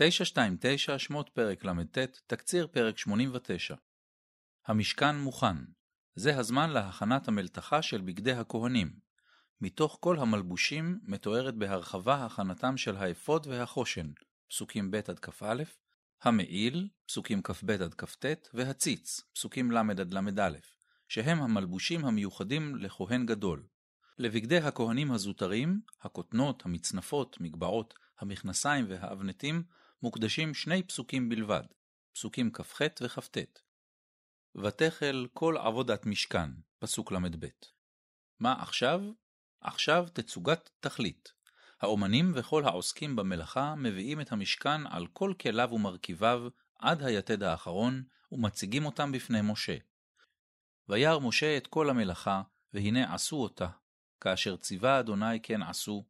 929 שמות פרק ל"ט, תקציר פרק 89. המשכן מוכן. זה הזמן להכנת המלתחה של בגדי הכהנים. מתוך כל המלבושים מתוארת בהרחבה הכנתם של האפוד והחושן, פסוקים ב' עד כ"א, המעיל, פסוקים כ"ב עד כ"ט, והציץ, פסוקים ל' עד ל"א, שהם המלבושים המיוחדים לכהן גדול. לבגדי הכהנים הזוטרים, הכותנות, המצנפות, מגבעות, המכנסיים והאבנטים, מוקדשים שני פסוקים בלבד, פסוקים כ"ח וכ"ט. ותחל כל עבודת משכן, פסוק ל"ב. מה עכשיו? עכשיו תצוגת תכלית. האומנים וכל העוסקים במלאכה מביאים את המשכן על כל כליו ומרכיביו עד היתד האחרון, ומציגים אותם בפני משה. וירא משה את כל המלאכה, והנה עשו אותה, כאשר ציווה אדוני כן עשו,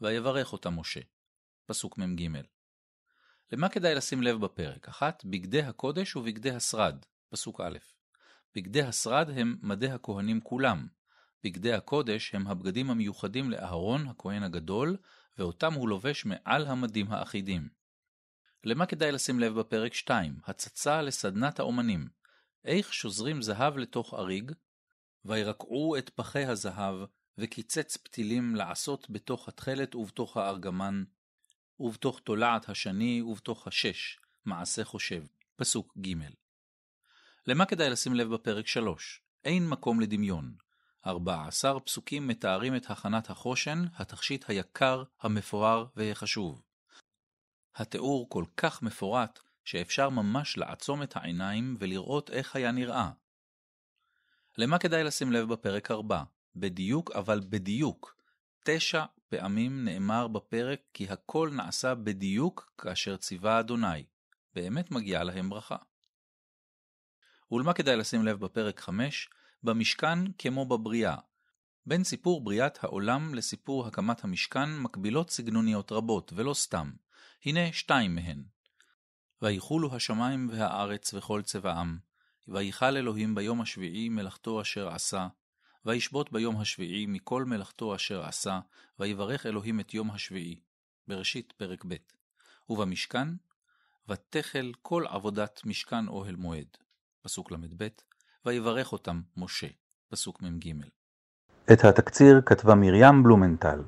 ויברך אותה משה. פסוק מ"ג למה כדאי לשים לב בפרק? אחת, בגדי הקודש ובגדי השרד, פסוק א'. בגדי השרד הם מדי הכהנים כולם. בגדי הקודש הם הבגדים המיוחדים לאהרון, הכהן הגדול, ואותם הוא לובש מעל המדים האחידים. למה כדאי לשים לב בפרק 2? הצצה לסדנת האומנים. איך שוזרים זהב לתוך אריג? וירקעו את פחי הזהב, וקיצץ פתילים לעשות בתוך התכלת ובתוך הארגמן, ובתוך תולעת השני ובתוך השש, מעשה חושב. פסוק ג' למה כדאי לשים לב בפרק 3? אין מקום לדמיון. 14 פסוקים מתארים את הכנת החושן, התכשיט היקר, המפואר והחשוב. התיאור כל כך מפורט, שאפשר ממש לעצום את העיניים ולראות איך היה נראה. למה כדאי לשים לב בפרק 4? בדיוק אבל בדיוק. תשע פעמים נאמר בפרק כי הכל נעשה בדיוק כאשר ציווה אדוני. באמת מגיעה להם ברכה. ולמה כדאי לשים לב בפרק 5? במשכן כמו בבריאה. בין סיפור בריאת העולם לסיפור הקמת המשכן מקבילות סגנוניות רבות, ולא סתם. הנה שתיים מהן. ויחולו השמיים והארץ וכל צבעם, ויכל אלוהים ביום השביעי מלאכתו אשר עשה, וישבות ביום השביעי מכל מלאכתו אשר עשה, ויברך אלוהים את יום השביעי. בראשית פרק ב'. ובמשכן, ותחל כל עבודת משכן אוהל מועד. פסוק ל"ב. ויברך אותם משה. פסוק מ"ג. את התקציר כתבה מרים בלומנטל.